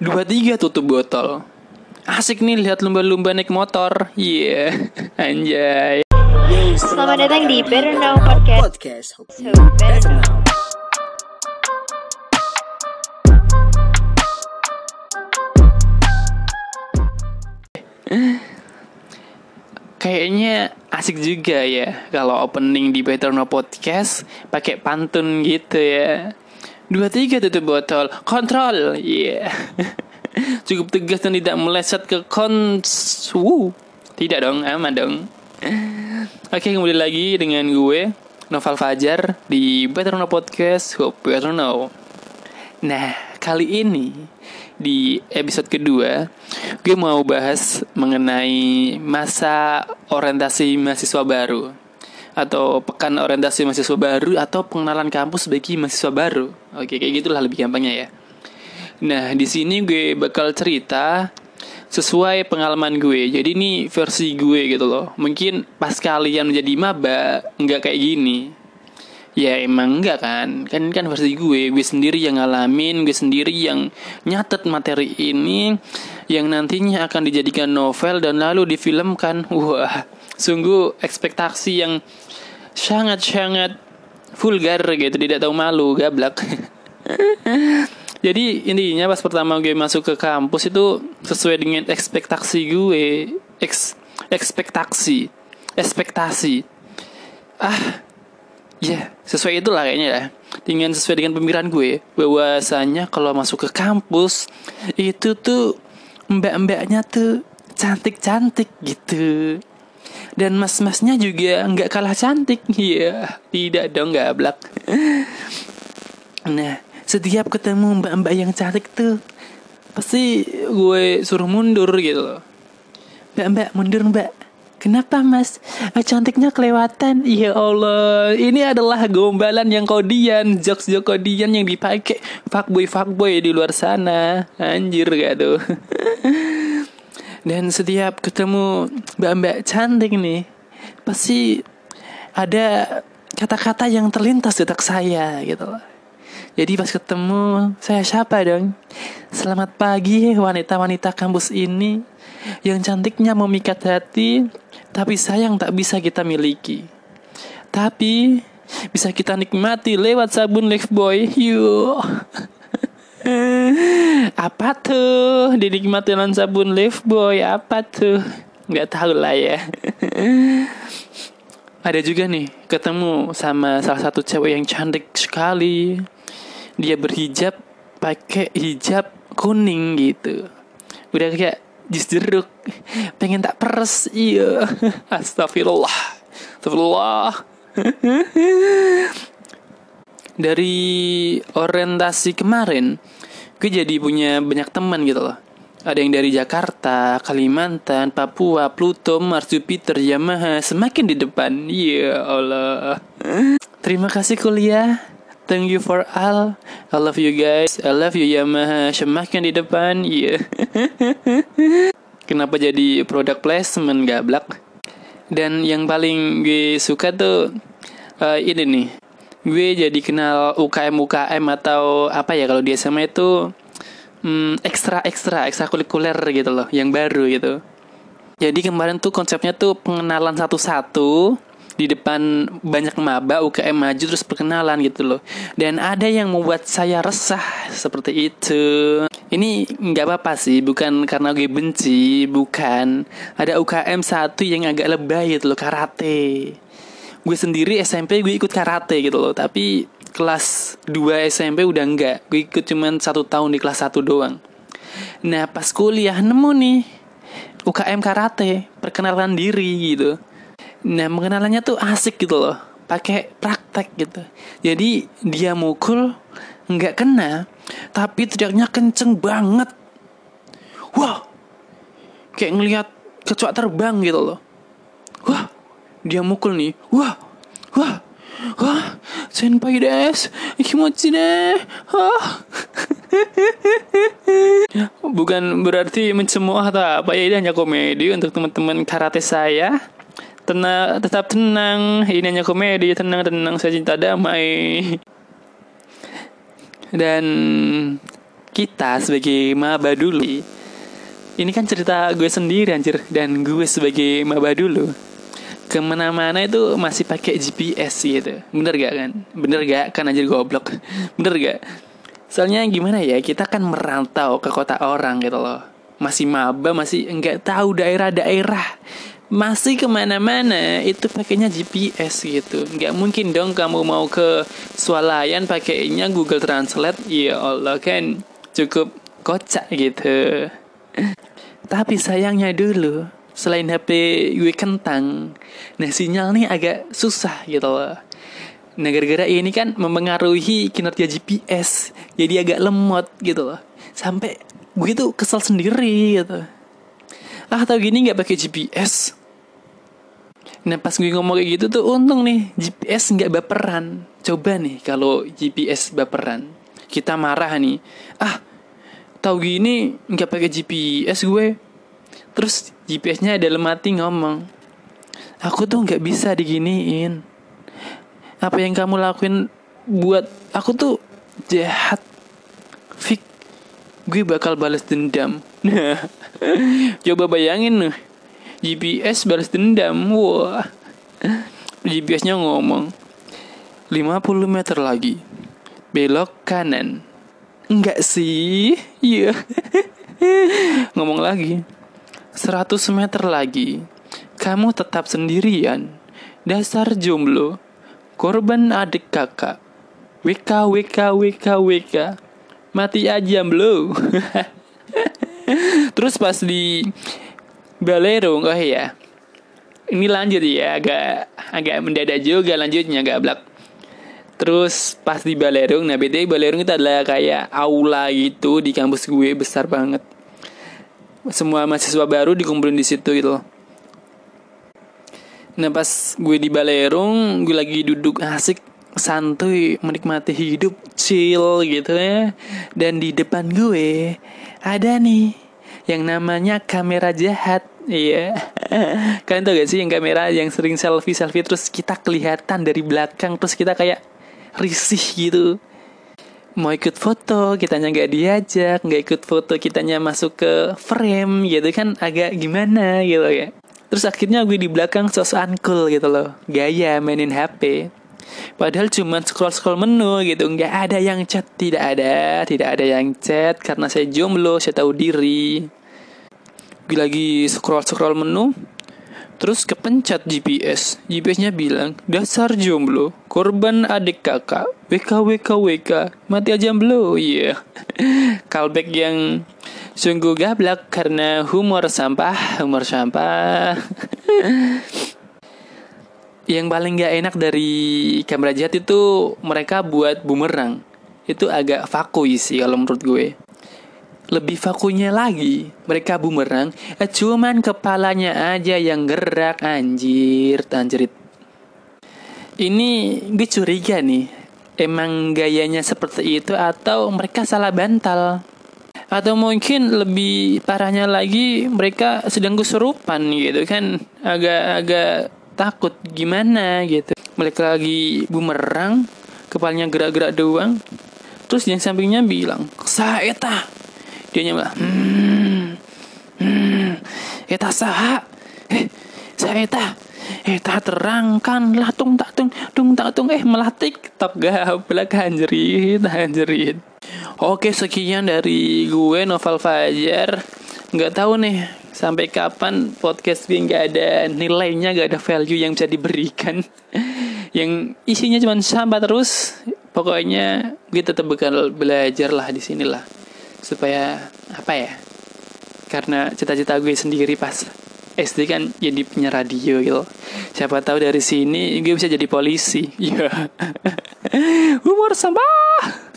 dua tiga tutup botol. Asik nih lihat lumba-lumba naik motor. Iya, yeah. anjay. Selamat datang di Better Now Podcast. Podcast. So better now. Kayaknya asik juga ya kalau opening di Better Know Podcast pakai pantun gitu ya. Dua tiga tutup botol, kontrol, iya. Yeah. Cukup tegas dan tidak meleset ke kons. Wuh. Tidak dong, aman dong. Oke, kembali lagi dengan gue Noval Fajar di Better Know Podcast. Hope Better Know. Nah, kali ini di episode kedua gue mau bahas mengenai masa orientasi mahasiswa baru atau pekan orientasi mahasiswa baru atau pengenalan kampus bagi mahasiswa baru. Oke, kayak gitulah lebih gampangnya ya. Nah, di sini gue bakal cerita sesuai pengalaman gue. Jadi ini versi gue gitu loh. Mungkin pas kalian menjadi maba nggak kayak gini. Ya emang enggak kan Kan kan versi gue Gue sendiri yang ngalamin Gue sendiri yang nyatet materi ini Yang nantinya akan dijadikan novel Dan lalu difilmkan Wah Sungguh ekspektasi yang Sangat-sangat Vulgar gitu Tidak tahu malu Gablak Jadi intinya pas pertama gue masuk ke kampus itu Sesuai dengan ekspektasi gue Eks, Ekspektasi Ekspektasi Ah Ya, yeah, sesuai itulah kayaknya ya. Dengan sesuai dengan pemikiran gue, bahwasanya kalau masuk ke kampus itu tuh mbak-mbaknya tuh cantik-cantik gitu. Dan mas-masnya juga nggak kalah cantik. Iya, tidak dong nggak blak. Nah, setiap ketemu mbak-mbak yang cantik tuh pasti gue suruh mundur gitu loh. Mbak-mbak mundur mbak Kenapa mas? Cantiknya kelewatan Ya Allah Ini adalah gombalan yang kodian Jokes-jokes kodian yang dipakai Fuckboy-fuckboy di luar sana Anjir gak tuh Dan setiap ketemu Mbak-mbak cantik nih Pasti Ada Kata-kata yang terlintas di otak saya Gitu loh jadi pas ketemu saya siapa dong? Selamat pagi wanita-wanita kampus ini yang cantiknya memikat hati, tapi sayang tak bisa kita miliki. Tapi bisa kita nikmati lewat sabun Lifebuoy. Yuk. Apa tuh dinikmati dengan sabun Lifebuoy? Apa tuh? Nggak tahu lah ya. Ada juga nih ketemu sama salah satu cewek yang cantik sekali dia berhijab pakai hijab kuning gitu udah kayak jus jeruk pengen tak peres iya astagfirullah astagfirullah dari orientasi kemarin gue jadi punya banyak teman gitu loh ada yang dari Jakarta, Kalimantan, Papua, Pluto, Mars, Jupiter, Yamaha, semakin di depan. Ya Allah. Terima kasih kuliah. Thank you for all. I love you guys. I love you Yamaha. Semakin di depan. Iya. Yeah. Kenapa jadi product placement gablak? Dan yang paling gue suka tuh uh, ini nih. Gue jadi kenal UKM UKM atau apa ya kalau di SMA itu hmm, ekstra ekstra ekstra kulikuler gitu loh, yang baru gitu. Jadi kemarin tuh konsepnya tuh pengenalan satu-satu di depan banyak maba UKM maju terus perkenalan gitu loh. Dan ada yang membuat saya resah seperti itu. Ini nggak apa-apa sih bukan karena gue benci bukan. Ada UKM satu yang agak lebay gitu loh karate gue sendiri SMP gue ikut karate gitu loh. Tapi kelas 2 SMP udah enggak. Gue ikut cuman satu tahun di kelas 1 doang. Nah pas kuliah nemu nih UKM karate perkenalan diri gitu. Nah mengenalannya tuh asik gitu loh. Pakai praktek gitu. Jadi dia mukul nggak kena Tapi teriaknya kenceng banget. Wah Kayak ngelihat kecoak terbang gitu loh. Wah Dia mukul nih. Wah Wah Wah. Senpai des. Kimochi deh Wah Bukan berarti mencemooh atau apa ya Ini hanya komedi untuk teman-teman karate saya. Tenang tetap tenang. Ini hanya komedi. Tenang tenang. Saya cinta damai. Dan kita sebagai maba dulu. Ini kan cerita gue sendiri anjir. Dan gue sebagai maba dulu ke mana-mana itu masih pakai GPS gitu. Bener gak kan? Bener gak? Kan anjir goblok. Bener gak? Soalnya gimana ya kita kan merantau ke kota orang gitu loh. Masih maba masih nggak tahu daerah-daerah. Masih ke mana-mana itu pakainya GPS gitu. Nggak mungkin dong kamu mau ke swalayan pakainya Google Translate. Ya Allah kan? Cukup kocak gitu. Tapi sayangnya dulu selain HP gue kentang nah sinyal nih agak susah gitu loh nah gara-gara ini kan mempengaruhi kinerja GPS jadi agak lemot gitu loh sampai gue tuh kesel sendiri gitu ah tau gini nggak pakai GPS Nah pas gue ngomong kayak gitu tuh untung nih GPS nggak baperan. Coba nih kalau GPS baperan, kita marah nih. Ah, tahu gini nggak pakai GPS gue. Terus GPS-nya ada lemati ngomong, aku tuh nggak bisa diginiin. Apa yang kamu lakuin buat aku tuh jahat. Fik, gue bakal balas dendam. Nah, coba bayangin nih GPS balas dendam wah GPS-nya ngomong 50 meter lagi belok kanan enggak sih iya ngomong lagi 100 meter lagi kamu tetap sendirian dasar jomblo korban adik kakak WK WK WK WK mati aja blo terus pas di Balerung, oh iya. Ini lanjut ya, agak agak mendadak juga lanjutnya agak blak. Terus pas di Balerung, nah BTW Balerung itu adalah kayak aula gitu di kampus gue besar banget. Semua mahasiswa baru dikumpulin di situ gitu loh. Nah pas gue di Balerung, gue lagi duduk asik santuy menikmati hidup chill gitu ya. Dan di depan gue ada nih yang namanya kamera jahat. Iya. Kalian tau gak sih yang kamera yang sering selfie-selfie terus kita kelihatan dari belakang terus kita kayak risih gitu. Mau ikut foto, kitanya nggak diajak, nggak ikut foto, kitanya masuk ke frame gitu kan agak gimana gitu ya. Terus akhirnya gue di belakang sosokan cool gitu loh. Gaya mainin HP. Padahal cuma scroll-scroll menu gitu, nggak ada yang chat, tidak ada, tidak ada yang chat karena saya jomblo, saya tahu diri lagi scroll scroll menu terus kepencet GPS GPS-nya bilang dasar jomblo korban adik kakak. WK WK WK mati aja jomblo iya. Yeah. callback yang sungguh gablak karena humor sampah humor sampah. Yang paling gak enak dari kamera jahat itu mereka buat bumerang. Itu agak vakuum sih kalau menurut gue. Lebih vakunya lagi, mereka bumerang, eh, cuman kepalanya aja yang gerak anjir, anjirit. Ini gue curiga nih, emang gayanya seperti itu atau mereka salah bantal? Atau mungkin lebih parahnya lagi mereka sedang kesurupan gitu kan, agak-agak takut gimana gitu. Mereka lagi bumerang, kepalanya gerak-gerak doang, terus yang sampingnya bilang, "Saeta, dia nyampe hmm, hmm, eta saha? Eh saya eta eta terangkan lah tung tak tung tung tak tung. Eh malah tiktok gablak anjerit anjerit. Oke sekian dari gue Novel Fajar. Nggak tahu nih sampai kapan podcast gue nggak ada nilainya nggak ada value yang bisa diberikan. Yang isinya cuma sampah terus. Pokoknya gue tetap bakal belajar lah di sini lah. Supaya apa ya? Karena cita-cita gue sendiri pas SD kan jadi punya radio gitu. Siapa tahu dari sini gue bisa jadi polisi. Ya humor sampah